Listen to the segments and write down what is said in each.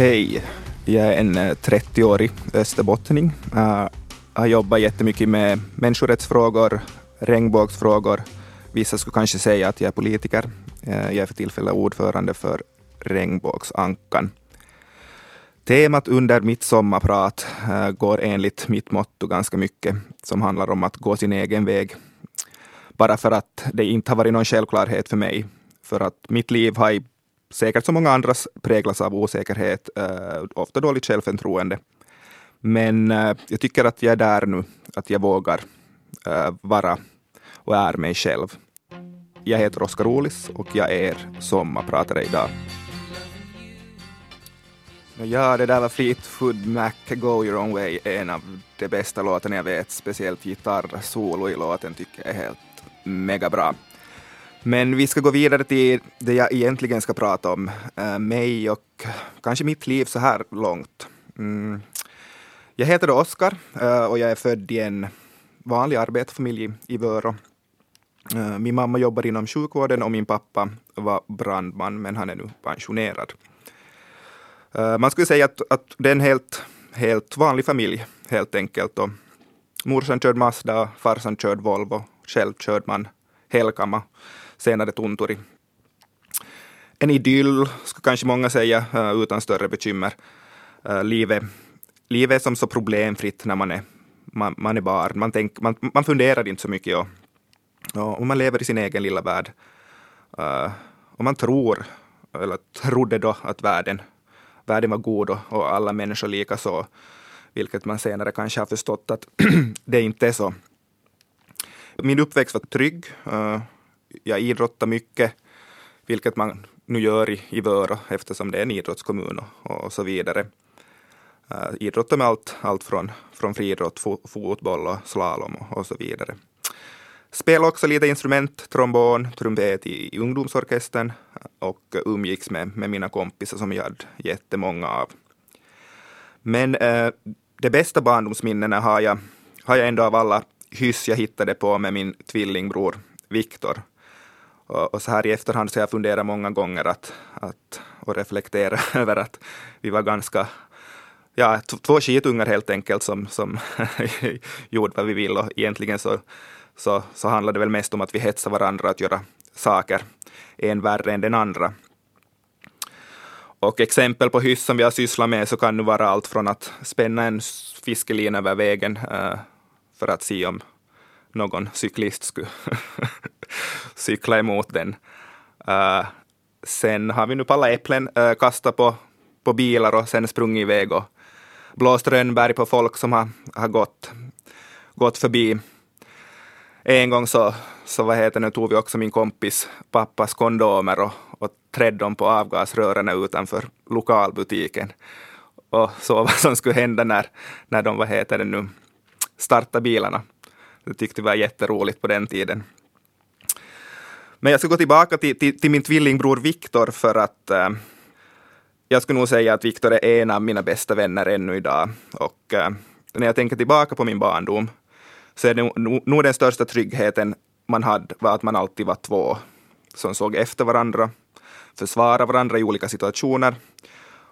Hej, jag är en eh, 30-årig österbottning. Jag har jobbat jättemycket med människorättsfrågor, regnbågsfrågor. Vissa skulle kanske säga att jag är politiker. Eh, jag är för tillfället ordförande för Regnbågsankan. Temat under mitt sommarprat går enligt mitt motto ganska mycket, som handlar om att gå sin egen väg. Bara för att det inte har varit någon självklarhet för mig. För att mitt liv har säkert som många andras präglas av osäkerhet, eh, ofta dåligt självförtroende. Men eh, jag tycker att jag är där nu, att jag vågar eh, vara och är mig själv. Jag heter Oskar Olis och jag är sommarpratare idag. Ja, det där var Fleetwood Mac, Go Your Own Way, en av de bästa låtarna jag vet. Speciellt gitarrsolo i låten tycker jag är helt mega bra. Men vi ska gå vidare till det jag egentligen ska prata om, uh, mig och kanske mitt liv så här långt. Mm. Jag heter då Oskar uh, och jag är född i en vanlig arbetarfamilj i Vörå Uh, min mamma jobbar inom sjukvården och min pappa var brandman, men han är nu pensionerad. Man skulle säga att, att det är en helt, helt vanlig familj, helt enkelt. Och morsan körde Mazda, farsan körde Volvo, själv körde man Helkama, senare Tunturi. En idyll, skulle kanske många säga, eh, utan större bekymmer. Eh, livet, livet är som så problemfritt när man är, man, man är barn. Man, tänk, man, man funderar inte så mycket. Och och man lever i sin egen lilla värld. Eh, och man tror, eller trodde då att världen, världen var god och, och alla människor lika så, vilket man senare kanske har förstått att det inte är så. Min uppväxt var trygg. Jag idrottade mycket, vilket man nu gör i, i Vörå eftersom det är en idrottskommun och, och så vidare. Eh, uh, idrottade med allt, allt från, från friidrott, fo, fotboll och slalom och, och så vidare. Spelade också lite instrument, trombon, trumpet i, i ungdomsorkestern och umgicks med, med mina kompisar som jag hade jättemånga av. Men uh, de bästa barndomsminnena har jag, har jag ändå av alla hyss jag hittade på med min tvillingbror Viktor. Och, och, så här i efterhand så har jag funderat många gånger att, att, och reflektera över att vi var ganska ja, två skitungar helt enkelt som, som gjorde vad vi vill och egentligen så så, så handlade det väl mest om att vi hetsade varandra att göra saker, en värre än den andra. Och exempel på hyss som vi har sysslat med så kan nu vara allt från att spänna en fiskelina över vägen eh, för att se om någon cyklist skulle cykla emot den. Uh, sen har vi nu pallat äpplen uh, äh, kastat på, på bilar och sen sprungit iväg och blåst rönnbär på folk som har, har gått, gått förbi en gång så, så vad heter det, tog vi också min kompis pappas kondomer och, och trädde dem på avgasrören utanför lokalbutiken. Och så vad som skulle hända när, när de, vad heter det nu, startade bilarna. Det tyckte vi var jätteroligt på den tiden. Men jag ska gå tillbaka till, till, till min tvillingbror Viktor för att äh, jag skulle nog säga att Viktor är en av mina bästa vänner ännu idag. Och äh, när jag tänker tillbaka på min barndom så är det nog den största tryggheten man hade var att man alltid var två som såg efter varandra, försvarade varandra i olika situationer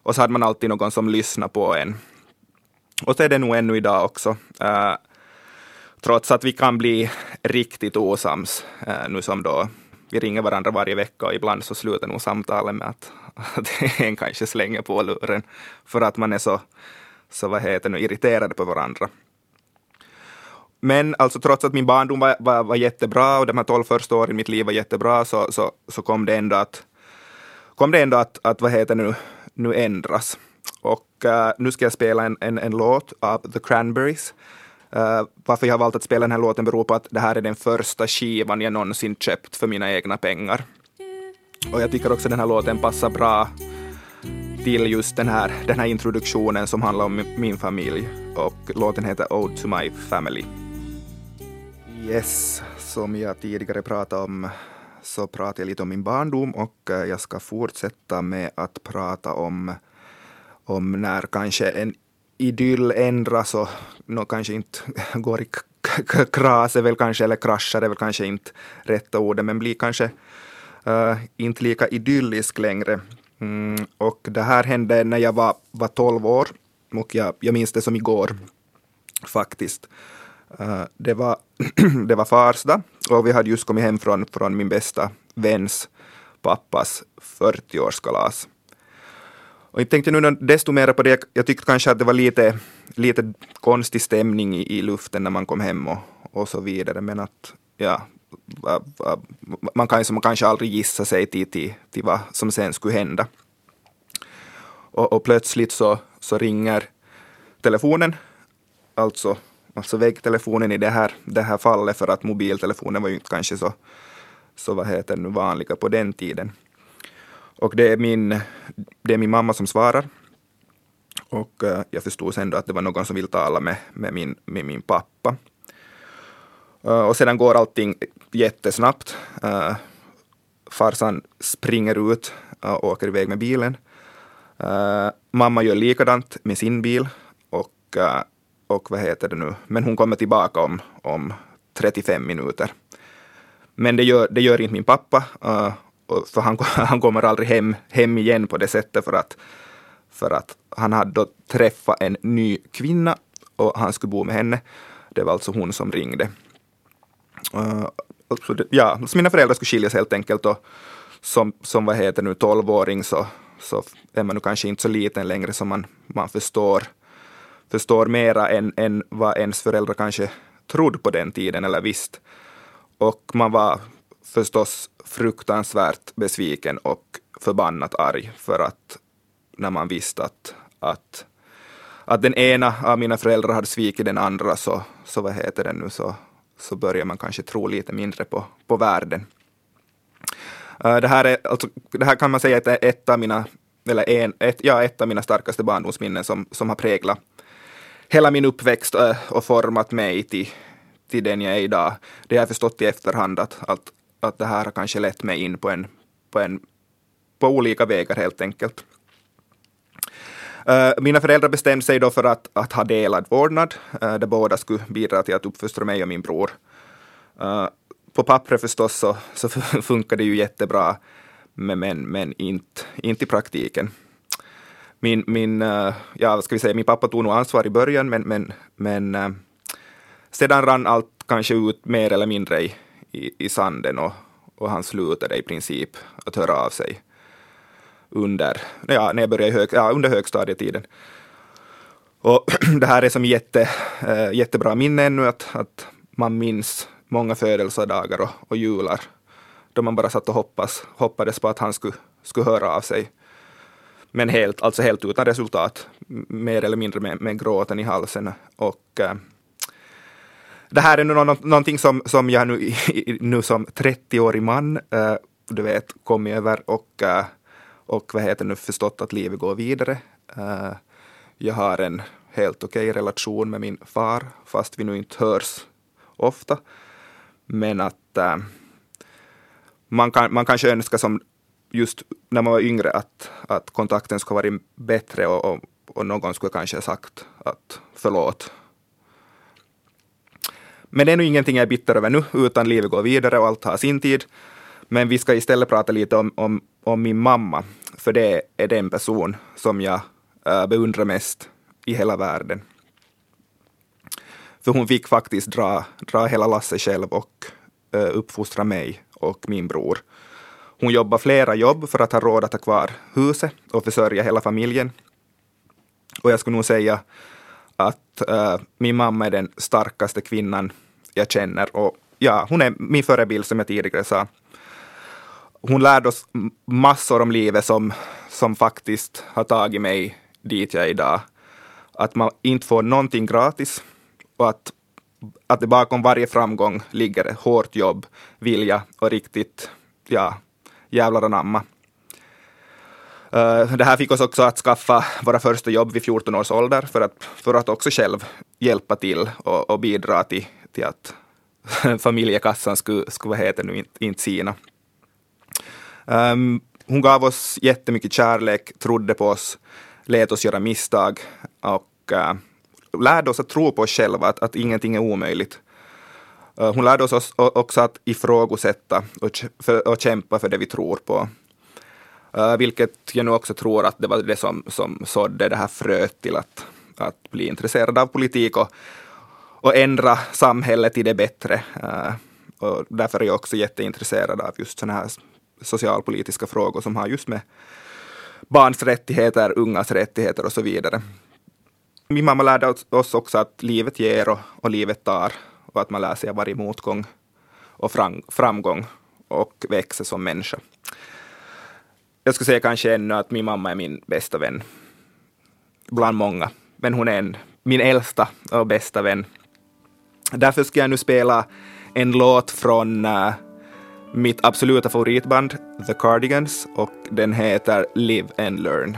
och så hade man alltid någon som lyssnade på en. Och så är det nog ännu idag också. Äh, trots att vi kan bli riktigt osams eh, nu som då vi ringer varandra varje vecka och ibland så slutar nog samtalen med att, att en kanske slänger på luren för att man är så, så vad heter det, irriterade på varandra. Men alltså trots att min barndom var, var, var jättebra och de här tolv första åren i mitt liv var jättebra så, så, så kom det ändå att, kom det ändå att, att vad heter nu, nu ändras. Och uh, nu ska jag spela en, en, en låt av The Cranberries. Uh, varför jag har valt att spela den här låten beror på att det här är den första skivan jag någonsin köpt för mina egna pengar. Och jag tycker också den här låten passar bra till just den här, den här introduktionen som handlar om min familj. Och låten heter Ode to my family. Yes, som jag tidigare pratade om så pratade jag lite om min barndom och eh, jag ska fortsätta med att prata om, om när kanske en idyll ändras och no, kanske inte går i kras är väl kanske, eller kraschar är väl kanske inte rätta ordet, men blir kanske uh, inte lika idyllisk längre. Mm, och det här hände när jag var, var 12 år och jag, jag minns det som igår faktiskt. Uh, det, var, det var Farsta och vi hade just kommit hem från, från min bästa väns pappas 40-årskalas. Och jag tänkte nu desto mer på det, jag tyckte kanske att det var lite, lite konstig stämning i, i luften när man kom hem och, och så vidare, men att ja, man kan som kanske aldrig gissa sig till, till, till vad som sen skulle hända. Och, och plötsligt så, så ringer telefonen, alltså, alltså väggtelefonen i det här, det här fallet, för att mobiltelefonen var ju inte kanske så, så vad heter nu, vanliga på den tiden. Och det är min, det är min mamma som svarar. Och uh, jag förstod sen då att det var någon som vill tala med, med, min, med min pappa. Uh, och sedan går allting jättesnabbt. Uh, farsan springer ut och åker iväg med bilen. Uh, mamma gör likadant med sin bil och, uh, och vad heter det nu, men hon kommer tillbaka om, om 35 minuter. Men det gör, det gör inte min pappa, uh, för han, han kommer aldrig hem, hem igen på det sättet för att, för att han hade då träffat en ny kvinna och han skulle bo med henne. Det var alltså hon som ringde. Uh, det, ja, så mina föräldrar skulle skiljas helt enkelt och som, som vad heter nu, tolvåring så, så är man nu kanske inte så liten längre som man, man förstår, förstår mera än, än vad ens föräldrar kanske trodde på den tiden eller visst. Och man var förstås fruktansvärt besviken och förbannat arg för att när man visste att, att, att den ena av mina föräldrar hade svikit den andra så, så vad heter det nu, så, så börjar man kanske tro lite mindre på, på världen. Eh, det, här är, alltså, det här kan man säga är ett av mina, eller en, ett, ja, ett av mina starkaste barndomsminnen som, som har präglat hela min uppväxt och format mig till, till den jag är idag. Det har jag förstått i efterhand att, att, att det här har kanske lett mig in på, en, på, en, på olika vägar helt enkelt. Uh, mina föräldrar bestämde sig då för att, att ha delad vårdnad, uh, där båda skulle bidra till att uppfostra mig och min bror. Uh, på pappret förstås så, så funkar det ju jättebra, men, men, men inte, inte i praktiken. Min, min, ja, vad ska vi säga, min pappa tog nog ansvar i början, men, men, men sedan rann allt kanske ut mer eller mindre i, i, i sanden och, och han slutade i princip att höra av sig under, ja, när jag började hög, ja, under högstadietiden. Och det här är som jätte, äh, jättebra minne ännu, att, att man minns många födelsedagar och, och jular, då man bara satt och hoppas, hoppades på att han skulle, skulle höra av sig. Men helt, alltså helt utan resultat, mer eller mindre med, med gråten i halsen. Och äh, det här är nu någonting som, som jag nu, nu som 30-årig man, uh, du vet, kommit över och, uh, och vad heter nu, förstått att livet går vidare. Uh, jag har en helt okej okay relation med min far, fast vi nu inte hörs ofta. Men att man, kan, man kanske önskar som just när man var yngre att, att kontakten skulle varit bättre och, och, och någon skulle kanske ha sagt att förlåt, men det är nu ingenting jag är bitter över nu, utan livet går vidare och allt har sin tid. Men vi ska istället prata lite om, om, om min mamma, för det är den person som jag äh, beundrar mest i hela världen. För hon fick faktiskt dra, dra hela lasset själv och äh, uppfostra mig och min bror. Hon jobbade flera jobb för att ha råd att ha kvar huset och försörja hela familjen. Och jag skulle nog säga att äh, min mamma är den starkaste kvinnan jag känner. Och ja, hon är min förebild som jag tidigare sa. Hon lärde oss massor om livet som, som faktiskt har tagit mig dit jag är idag. Att man inte får någonting gratis och att, att det bakom varje framgång ligger hårt jobb, vilja och riktigt, ja, jävlar anamma. Eh, det här fick oss också att skaffa våra första jobb vid 14 års ålder för att, för att också själv hjälpa till och, och bidra till, till att familjekassan skulle, skulle vad heter nu, inte, inte sina. Um, hon gav oss jättemycket kärlek, trodde på oss, lät oss göra misstag och uh, lärde oss att tro på oss själva, att, att ingenting är omöjligt. Uh, hon lärde oss också att ifrågasätta och, och kämpa för det vi tror på. Eh, vilket jag nu också tror att det var det som, som sådde det här fröet till att, att bli intresserad av politik och, och ändra samhället till det bättre. Eh, och därför är jag också jätteintresserad av just sådana här socialpolitiska frågor som har just med barns rättigheter, ungas rättigheter och så vidare. Min mamma lärde oss också att livet ger och, och livet tar och att man lär sig av varje motgång och fram, framgång och växer som människa. Jag skulle säga kanske ännu att min mamma är min bästa vän. Bland många. Men hon är en, min äldsta och bästa vän. Därför ska jag nu spela en låt från uh, mitt absoluta favoritband The Cardigans och den heter Live and Learn.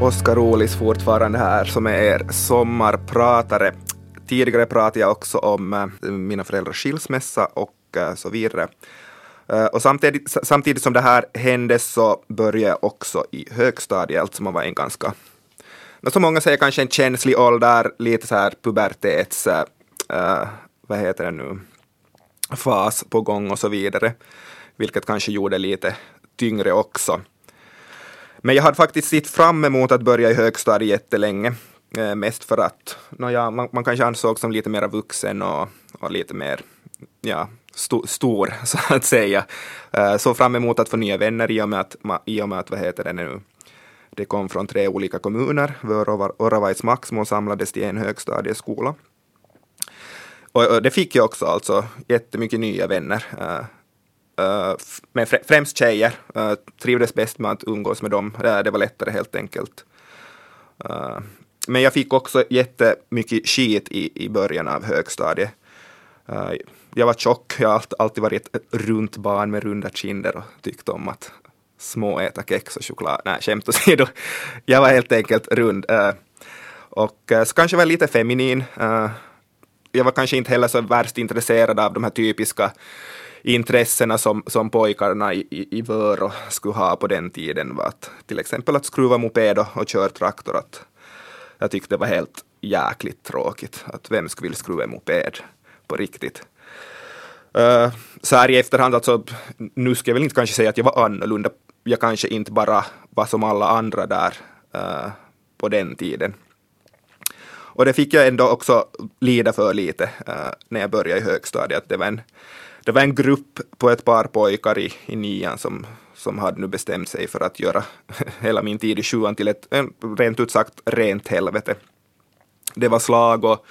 Oskar Olis fortfarande här som är er sommarpratare. Tidigare pratade jag också om uh, mina föräldrars skilsmässa och uh, så vidare. Eh, och samtidigt, samtidigt som det här hände så började jag också i högstadiet, alltså man var en ganska, som många säger kanske en känslig ålder, lite så här pubertets, äh, vad heter det nu, fas på gång och så vidare, vilket kanske gjorde lite tyngre också. Men jag hade faktiskt sett fram emot att börja i högstadiet jättelänge, eh, mest för att no, ja, man, man kanske ansågs som lite mer vuxen och, och lite mer ja, st stor, så att säga. Eh, så fram emot att få nya vänner i och med att, i och med att vad heter det nu, det kom från tre olika kommuner, Vör och Oravais Maxmo samlades till en högstadieskola. Och, det fick jag också, alltså jättemycket nya vänner. Eh, eh, men främst tjejer. Trivdes bäst med att umgås med dem. det var lättare helt enkelt. men jag fick också jättemycket skit i, i början av högstadiet. Eh, jag var tjock, jag har alltid varit ett runt barn med runda kinder och tyckte om att småäta kex och choklad. Nej, skämt åsido. Jag var helt enkelt rund. Eh, och eh, så kanske var jag lite feminin jag var kanske inte heller så värst intresserad av de här typiska intressena som, som pojkarna i, i, i Vörå skulle ha på den tiden. Var att, till exempel att skruva moped och, och köra traktor. Att jag tyckte det var helt jäkligt tråkigt. Att vem skulle vilja skruva en moped på riktigt? Uh, så här i efterhand, alltså, nu ska jag väl inte kanske säga att jag var annorlunda. Jag kanske inte bara var som alla andra där uh, på den tiden. Och det fick jag ändå också lida för lite uh, när jag började i högstadiet. Det var en, det var en grupp på ett par pojkar i, i nian som, som hade nu bestämt sig för att göra hela min tid i sjuan till ett rent ut sagt rent helvete. Det var slag och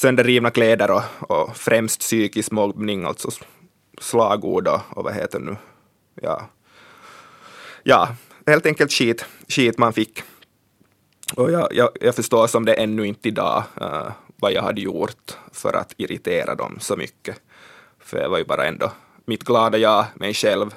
sönderrivna kläder och, och främst psykisk mobbning, alltså slagord och, och vad heter nu, ja, ja, helt enkelt skit, skit man fick. Och jag, jag, jag, förstår som det ännu inte idag uh, vad jag hade gjort för att irritera dem så mycket. För jag var ju bara ändå mitt glada jag, mig själv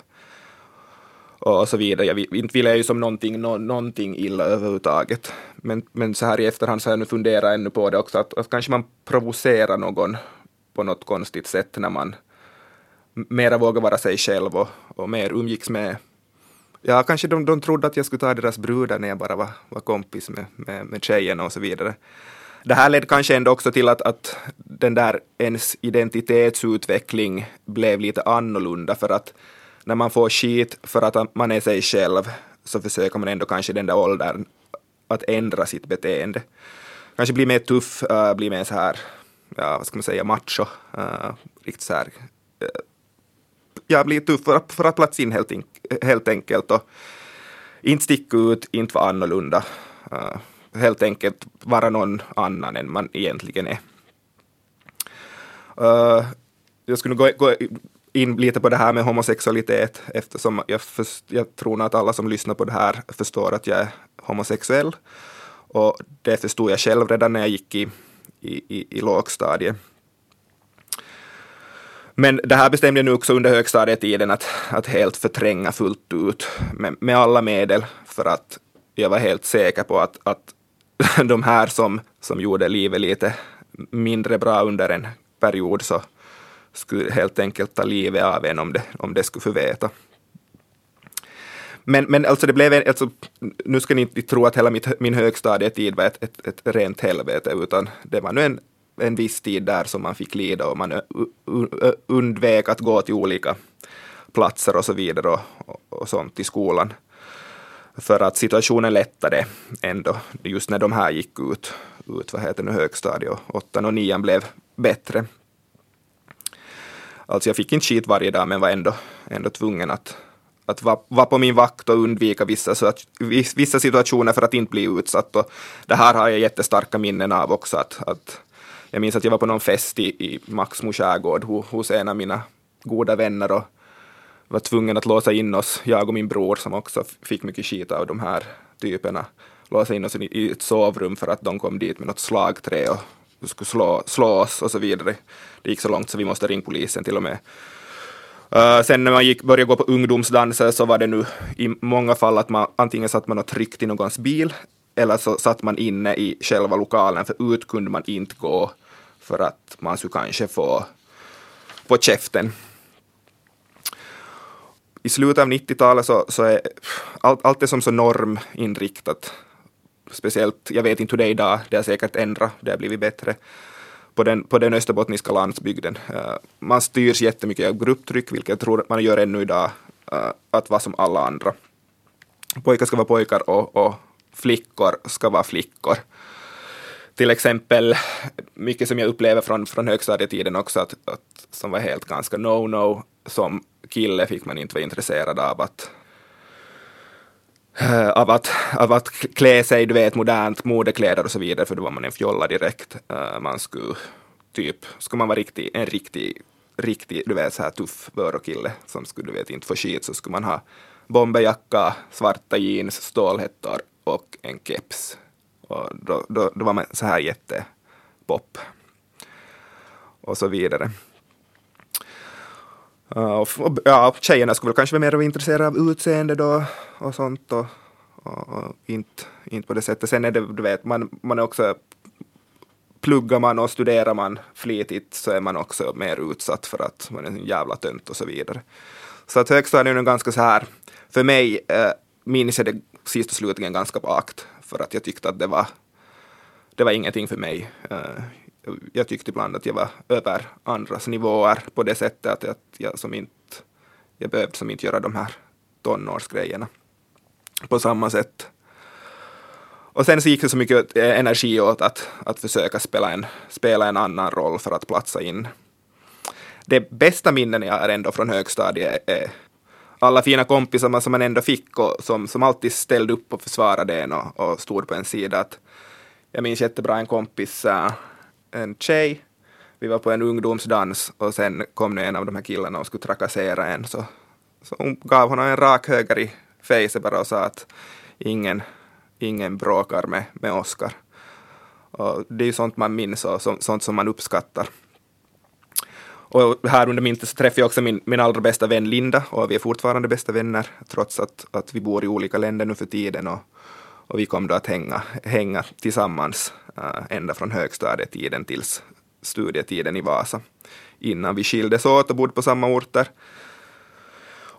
och så vidare. Jag, inte ville jag ju som någonting, no, någonting illa överhuvudtaget. Men, men så här i efterhand så har jag nu funderat ännu på det också, att, att kanske man provocerar någon på något konstigt sätt när man mera vågar vara sig själv och, och mer umgicks med Ja, kanske de, de trodde att jag skulle ta deras brudar när jag bara var, var kompis med, med, med tjejerna och så vidare. Det här ledde kanske ändå också till att, att den där ens identitetsutveckling blev lite annorlunda för att när man får skit för att man är sig själv så försöker man ändå kanske den där åldern att ändra sitt beteende. Kanske bli mer tuff, uh, bli mer så här, ja vad ska man säga, macho, uh, riktigt så här, uh, ja bli tuff för, för att platsa in helt, helt enkelt och inte sticka ut, inte vara annorlunda. Uh, helt enkelt vara någon annan än man egentligen är. Uh, jag skulle gå, gå, in lite på det här med homosexualitet eftersom jag, för, jag tror att alla som lyssnar på det här förstår att jag är homosexuell. Och det förstod jag själv redan när jag gick i, i, i, i lågstadiet. Men det här bestämde jag nu också under högstadietiden att, att helt förtränga fullt ut med, med alla medel för att jag var helt säker på att, att de här som, som gjorde livet lite mindre bra under en period så skulle helt enkelt ta livet av en om det, om det skulle få veta. Men, men alltså det blev en, alltså, nu ska ni inte tro att hela mitt, min högstadietid var ett, ett, ett rent helvete, utan det var nu en, en viss tid där som man fick lida och man undvek att gå till olika platser och så vidare och, och, och sånt i skolan. för att situationen lättade ändå just när de här gick ut, ut vad heter nu högstadiet och åttan och nian blev bättre. Alltså jag fick inte skit varje dag men var ändå, ändå tvungen att, att vara var på min vakt och undvika vissa, så att, vissa situationer för att inte bli utsatt. Och det här har jag jättestarka minnen av också. Att, att jag minns att jag var på någon fest i, i Maxmo skärgård hos en av mina goda vänner och var tvungen att låsa in oss, jag och min bror som också fick mycket skit av de här typerna, låsa in oss i ett sovrum för att de kom dit med något slagträ och skulle slå, slå oss och så vidare. Det gick så långt så vi måste ringa polisen till och med. Uh, sen när man gick, började gå på ungdomsdanser så var det nu i många fall att man antingen satt man och tryckte i någons bil eller så satt man inne i själva lokalen för ut kunde man inte gå för att man skulle kanske få på käften i slutet av 90-talet så, så är allt, allt är som så norminriktat. Speciellt, jag vet inte hur det är idag, det har säkert ändrat, det har blivit bättre på den, på den österbottniska landsbygden. Uh, man styrs jättemycket av grupptryck, vilket jag tror man gör ännu idag, uh, att vara som alla andra. Pojkar ska vara pojkar och, och flickor ska vara flickor. Till exempel, mycket som jag upplever från, från högstadietiden också, att, att, som var helt ganska no-no, som kille fick man inte vara intresserad av att Eh, av att, av att klä sig, du vet, modernt, modekläder och så vidare, för då var man en fjolla direkt. Uh, man skulle typ, skulle man vara riktig, en riktig, riktig, du vet, så här tuff börokille som skulle, du vet, inte få skit, så skulle man ha bomberjacka, svarta jeans, stålhättor och en keps. Och då, då, då var man så här jättepop. Och så vidare. Eh, och, och, ja, tjejerna skulle kanske vara mer intresserade av utseende då och sånt och, och, och, inte, inte på det sättet. Sen är det, du vet, man, man är också pluggar man och studerar man flitigt så är man också mer utsatt för att man är en jävla tönt och så vidare. Så att högstadiet är nu ganska så här, för mig eh, minns jag det sist och slutligen ganska vagt för att jag tyckte att det var, det var ingenting för mig. Eh, jag tyckte ibland att jag var över andras nivåer på det sättet att jag, jag som inte, jag behövde som inte göra de här tonårsgrejerna på samma sätt. Och sen så gick det så mycket energi åt att, att försöka spela en, spela en annan roll för att platsa in. Det bästa minnen jag har ändå från högstadiet är alla fina kompisar som man ändå fick och som, som alltid ställde upp och försvarade en och, och stod på en sida. Att jag minns jättebra en kompis, eh, en tjej, vi var på en ungdomsdans och sen kom en av de här killarna och skulle trakassera en så, så hon gav honom en rak höger i fejset bara och sa att ingen, ingen bråkar med, med Oskar. Och det är ju sånt man minns och så, sånt som man uppskattar. Och här under min så träffade jag också min, min allra bästa vän Linda och vi är fortfarande bästa vänner trots att, att vi bor i olika länder nu för tiden och, och vi kom då att hänga, hänga tillsammans äh, ända från högstadietiden tills studietiden i Vasa innan vi skildes åt och bodde på samma orter.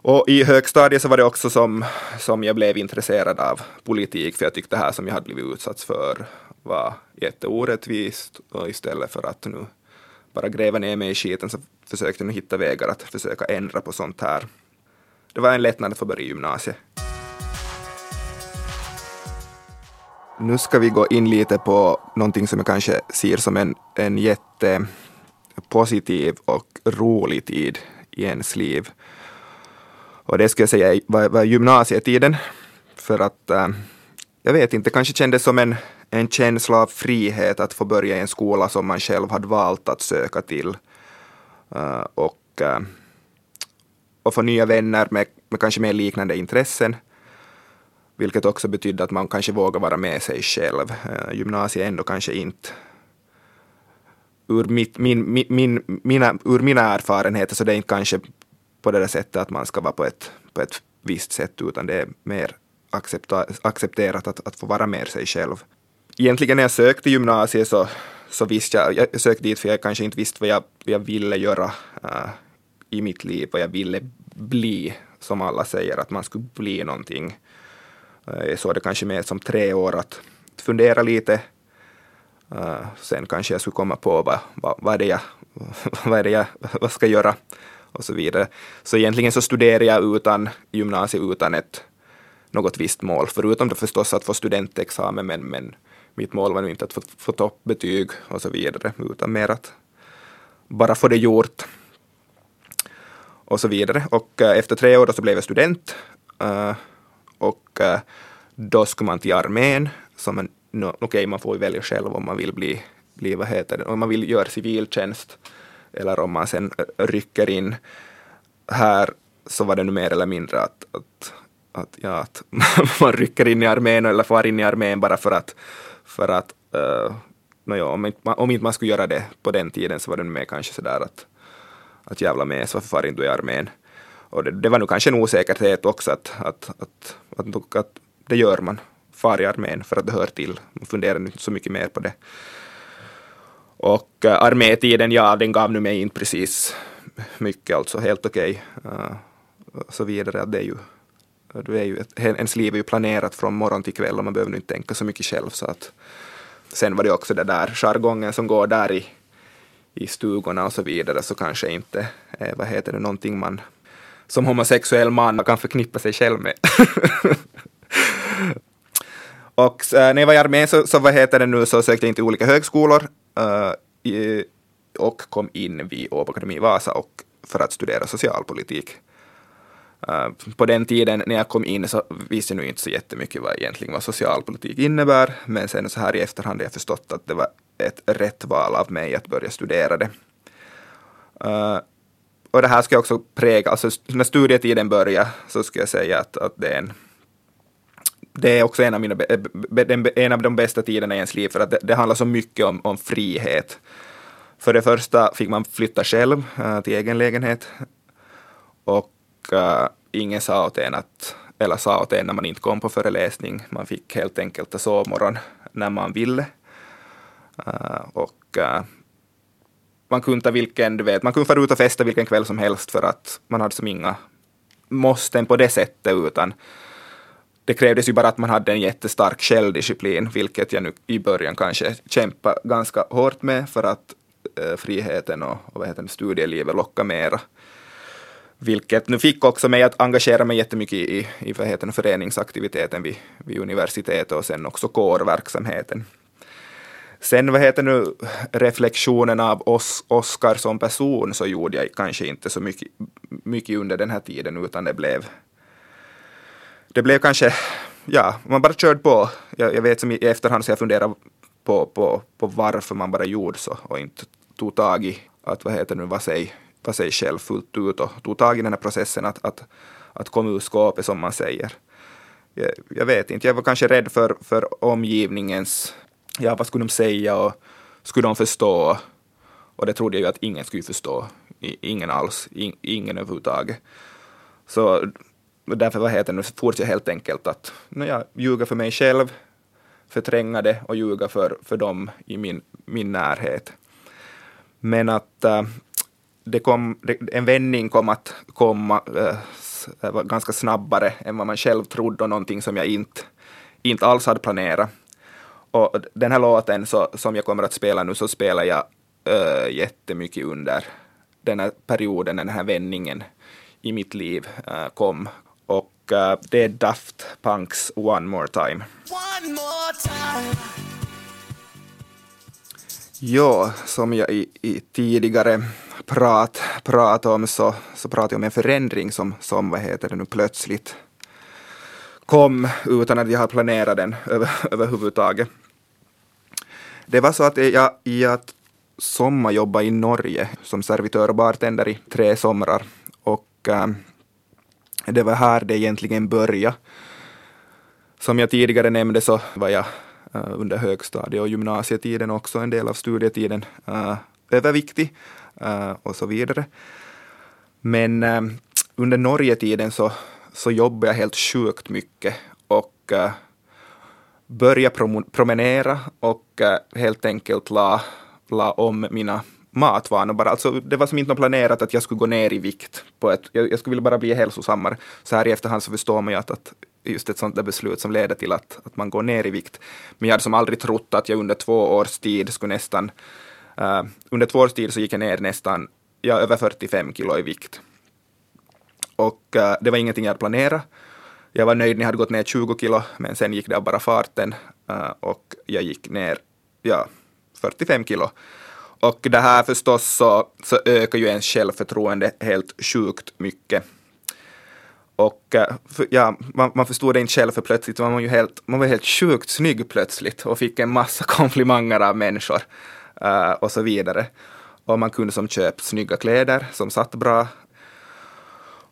Och i högstadiet så var det också som, som jag blev intresserad av politik, för jag tyckte det här som jag hade blivit utsatt för var jätteorättvist och istället för att nu bara gräva ner mig i skiten så försökte jag hitta vägar att försöka ändra på sånt här. Det var en lättnad att få börja gymnasiet. Nu ska vi gå in lite på någonting som jag kanske ser som en, en jättepositiv och rolig tid i ens liv. Och det ska jag säga var, var gymnasietiden. För att äh, jag vet inte, kanske kändes som en, en känsla av frihet att få börja i en skola som man själv hade valt att söka till. Äh, och, äh, och få nya vänner med, med kanske mer liknande intressen. Vilket också betydde att man kanske vågar vara med sig själv. Eh, gymnasiet ändå kanske inte ur, mitt, min, min, min, mina, ur mina erfarenheter så det är inte kanske på det där sättet att man ska vara på ett, på ett visst sätt utan det är mer accepterat att, att få vara med sig själv. Egentligen när jag sökte gymnasiet så, så visste jag, jag sökte dit för jag kanske inte visste vad jag, vad jag ville göra äh, i mitt liv, vad jag ville bli, som alla säger, att man skulle bli någonting. Eh, jag såg det kanske mer som tre år att fundera lite. Eh, sen kanske jag skulle komma på vad, vad, vad, är det jag, vad, är det jag, vad ska göra och så vidare. Så egentligen så studerade jag utan gymnasiet utan ett något visst mål, förutom det förstås att få studentexamen, men, men mitt mål var nu inte att få, få toppbetyg och så vidare, utan mer att bara få det gjort och så vidare. Och eh, efter tre år då så blev jag student och eh, då skulle man till armén, som en, no, okej okay, man får ju välja själv om man vill bli, bli vad heter det, om man vill göra civiltjänst eller om man sen eh, rycker in. Här så var det nu mer eller mindre att, att, att, ja, att man rycker in i armén eller far in i armén bara för att, för att eh, uh, no, ja, om, inte, om inte man skulle göra det på den tiden så var det mer kanske sådär att, att jävla med så varför far inte du i armén? Och det, det, var nog kanske en osäkerhet också att, att, att, att, att det gör man, far i armén för att det hör till. Man funderar inte så mycket mer på det. Och uh, armétiden, ja, den gav nu mig inte precis mycket, alltså helt okej. Eh, okay. Uh, så vidare, det är ju, det är ju ett, ens liv är ju planerat från morgon till kväll och man behöver inte tänka så mycket själv. Så att, sen var det också det där jargongen som går där i, i stugorna och så vidare, så kanske inte är, vad heter det, någonting man som homosexuell man kan förknippa sig själv med. och eh, när jag var i armén så, så, vad heter det nu, så sökte jag in till olika högskolor uh, i, och kom in vid Åbo Akademi Vasa och för att studera socialpolitik. Uh, på den tiden när jag kom in så visste jag nu inte så jättemycket vad egentligen vad socialpolitik innebär, men sen så här i efterhand har jag förstått att det var ett rätt val av mig att börja studera det. Uh, och det här ska också präga, alltså när studietiden börjar så ska jag säga att, att det är en det är också en av, mina, eh, en av de bästa tiderna i ens liv, för att det, det handlar så mycket om, om, frihet. För det första fick man flytta själv äh, till egen lägenhet. Och äh, ingen sa åt en att, eller sa åt en när man inte kom på föreläsning. Man fick helt enkelt ta sovmorgon när man ville. Äh, och man kunde ta vilken, du vet, man kunde fara ut och festa vilken kväll som helst för att man hade som inga måsten på det sättet, utan det krävdes ju bara att man hade en jättestark självdisciplin, vilket jag nu i början kanske kämpade ganska hårt med för att eh, friheten och, och vad heter det, studielivet lockade mera. Vilket nu fick också mig att engagera mig jättemycket i, i vad heter det, föreningsaktiviteten vid, vid universitetet och sen också kårverksamheten. Sen vad heter nu reflektionen av oss, Oscar som person så gjorde jag kanske inte så mycket, mycket under den här tiden utan det blev det blev kanske, ja, man bara körde på. Jag, jag vet som i efterhand så jag funderar på, på, på varför man bara gjorde så och inte tog tag i att, vad heter nu, vad sig, vad sig själv fullt ut och tog tag i den här processen att, att, att komma ur skåpet som man säger. Jag, jag, vet inte, jag var kanske rädd för, för omgivningens, ja vad skulle de säga och skulle de förstå? Och det trodde jag ju att ingen skulle förstå, ingen alls, ingen överhuvudtaget. Så därför vad heter det, fortsätter jag helt enkelt att ja, ljuga för mig själv, förtränga det och ljuga för, för dem i min, min närhet. Men att äh, det kom, en vändning kom att komma äh, äh, ganska snabbare än vad man själv trodde och någonting som jag inte, inte alls hade planerat. Och den här låten så, som jag kommer att spela nu så spelar jag äh, jättemycket under den här perioden, den här vändningen i mitt liv äh, kom, och uh, det är Daft Punks One More Time. One more time. Ja, som jag i, i tidigare prat, prat om så, så pratade jag om en förändring som, som vad heter det nu, plötsligt kom utan att jag har planerat den över, överhuvudtaget. Det var så att jag, jag sommarjobbade i Norge som servitör och bartender i tre somrar och äh, det var här det egentligen började. Som jag tidigare nämnde så var jag äh, under högstadie och gymnasietiden också en del av studietiden äh, överviktig och så vidare. Men under Norgetiden så, så jobbade jag helt sjukt mycket och börja prom promenera och eh, helt enkelt la, la om mina matvanor bara. Alltså, det var som inte planerat att jag skulle gå ner i vikt. På ett, jag, jag skulle vilja bara bli hälsosammare. Så här i efterhand så förstår man ju att, att just ett sånt där beslut som leder till att, att man går ner i vikt. Men jag hade som aldrig trott att jag under två års tid skulle nästan, uh, under två års tid så gick jag ner nästan, ja, över 45 kilo i vikt. Och uh, det var ingenting jag hade planerat jag var nöjd när jag hade gått ner 20 kilo, men sen gick det av bara farten uh, och jag gick ner ja, 45 kilo. Och det här förstås så, så ökar ju ens självförtroende helt sjukt mycket. Och eh, ja, man, man förstod det inte själv för plötsligt var man ju helt, man var helt sjukt snygg plötsligt och fick en massa komplimanger av människor uh, och så vidare. Och man kunde som köpa snygga kläder som satt bra,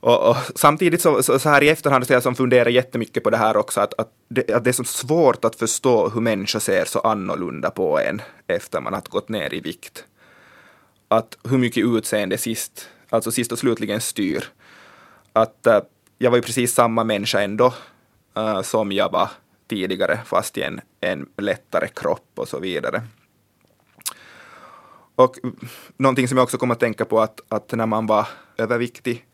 och, och, samtidigt så, så, så, här i efterhand så jag som funderar jättemycket på det här också, att, att, det, att det är så svårt att förstå hur människor ser så annorlunda på en efter man har gått ner i vikt. Att hur mycket utseende sist, alltså sist och slutligen styr. Att äh, jag var ju precis samma människa ändå äh, som jag var tidigare, fast i en, en lättare kropp och så vidare. Och någonting som jag också kom att tänka på att, att när man var överviktig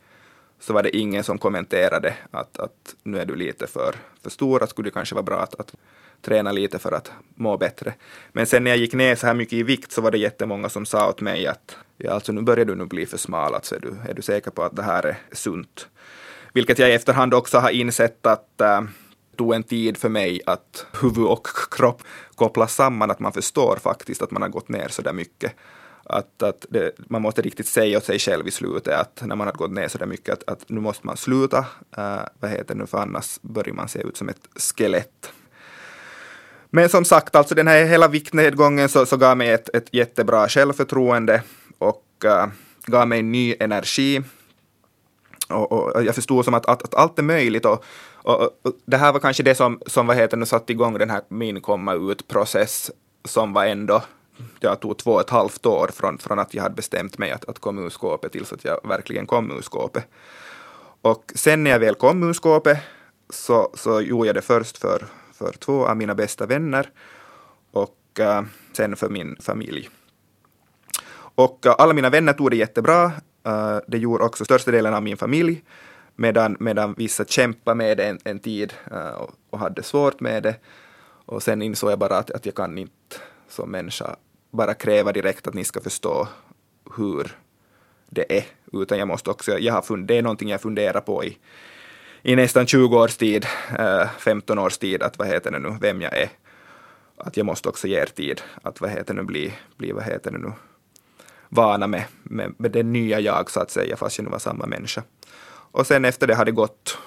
så var det ingen som kommenterade att, att nu är du lite för, för stor, att skulle det kanske vara bra att, att träna lite för att må bättre. Men sen när jag gick ner så här mycket i vikt så var det jättemånga som sa åt mig att ja, alltså nu börjar du nu bli för smal, alltså är du, är du säker på att det här är sunt? Vilket jag i efterhand också har insett att äh, tog en tid för mig att huvud och kropp kopplas samman, att man förstår faktiskt att man har gått ner så där mycket att, att det, man måste riktigt säga åt sig själv i slutet att när man har gått ner så där mycket att, att nu måste man sluta, äh, vad heter det nu, för annars börjar man se ut som ett skelett. Men som sagt, alltså den här hela viktnedgången så, så gav mig ett, ett jättebra självförtroende och äh, gav mig ny energi. Och, och, jag förstod som att, att, att allt är möjligt och, och, och, det här var kanske det som, som vad heter det, satte igång den här min komma ut-process som var ändå jag tog två och ett halvt år från, från att jag hade bestämt mig att, att komma ur skåpet tills att jag verkligen kom ur skåpet. Och sen när jag väl kom ur skåpet så, så gjorde jag det först för, för två av mina bästa vänner och uh, sen för min familj. Och uh, alla mina vänner tog det jättebra. Uh, det gjorde också största delen av min familj. Medan, medan vissa kämpade med det en, en tid och, och hade svårt med det. Och sen insåg jag bara att, att jag kan inte som människa bara kräva direkt att ni ska förstå hur det är, utan jag måste också, jag har fund, det är någonting jag funderar på i, i nästan 20 års tid, eh, äh, 15 års tid, att vad heter det nu, vem jag är. Att jag måste också ge er tid att vad heter det nu, bli, bli vad heter det nu, vana med, med, med det nya jag så att säga, fast jag nu var samma människa. Och sen efter det har det gått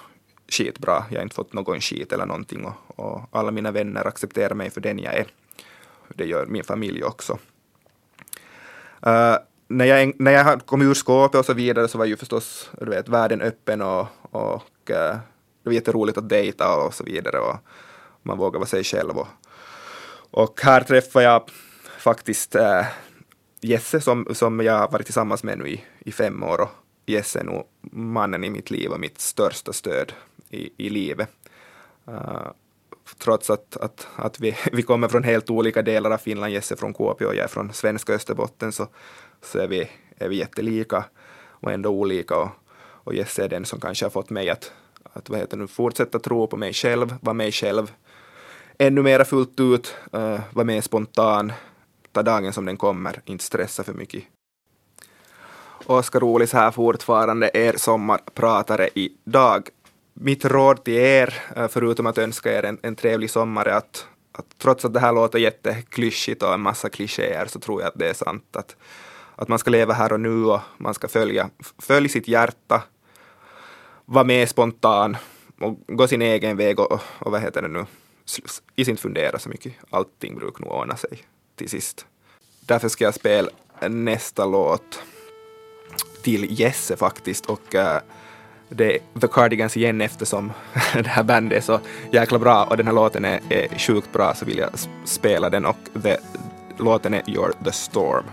skitbra, jag har inte fått någon skit eller någonting och, och alla mina vänner accepterar mig för den jag är det gör min familj också. Uh, när, jag, när jag kom ur skåpet och så vidare så var ju förstås du vet, världen öppen och, och uh, det var jätteroligt att dejta och så vidare och man vågar vara sig själv. Och, och här träffade jag faktiskt uh, Jesse som, som jag har varit tillsammans med nu i, i fem år och Jesse är nog mannen i mitt liv och mitt största stöd i, i livet. Uh, trots att, att, att vi, vi kommer från helt olika delar av Finland, Jesse från Kuopio och jag är från svenska Österbotten, så, så är, vi, är vi jättelika och ändå olika. Och, och Jesse är den som kanske har fått mig att, att vad heter det, fortsätta tro på mig själv, vara mig själv ännu mera fullt ut, uh, vara mer spontan, ta dagen som den kommer, inte stressa för mycket. Oskar Olis här fortfarande, er sommarpratare idag mitt råd till er, eh, förutom att önska er en, en trevlig sommar, är att, att trots att det här låter jätteklyschigt och en massa klichéer så tror jag att det är sant. Att, att man ska leva här och nu och man ska följa, följ sitt hjärta, vara mer spontan och gå sin egen väg och, och vad heter det nu, i inte fundera så mycket. Allting brukar nog ordna sig till sist. Därför ska jag spela nästa låt till Jesse faktiskt och eh, det är The Cardigans igen eftersom det här bandet är så jäkla bra och den här låten är, är sjukt bra så vill jag spela den och the, låten är You're the Storm.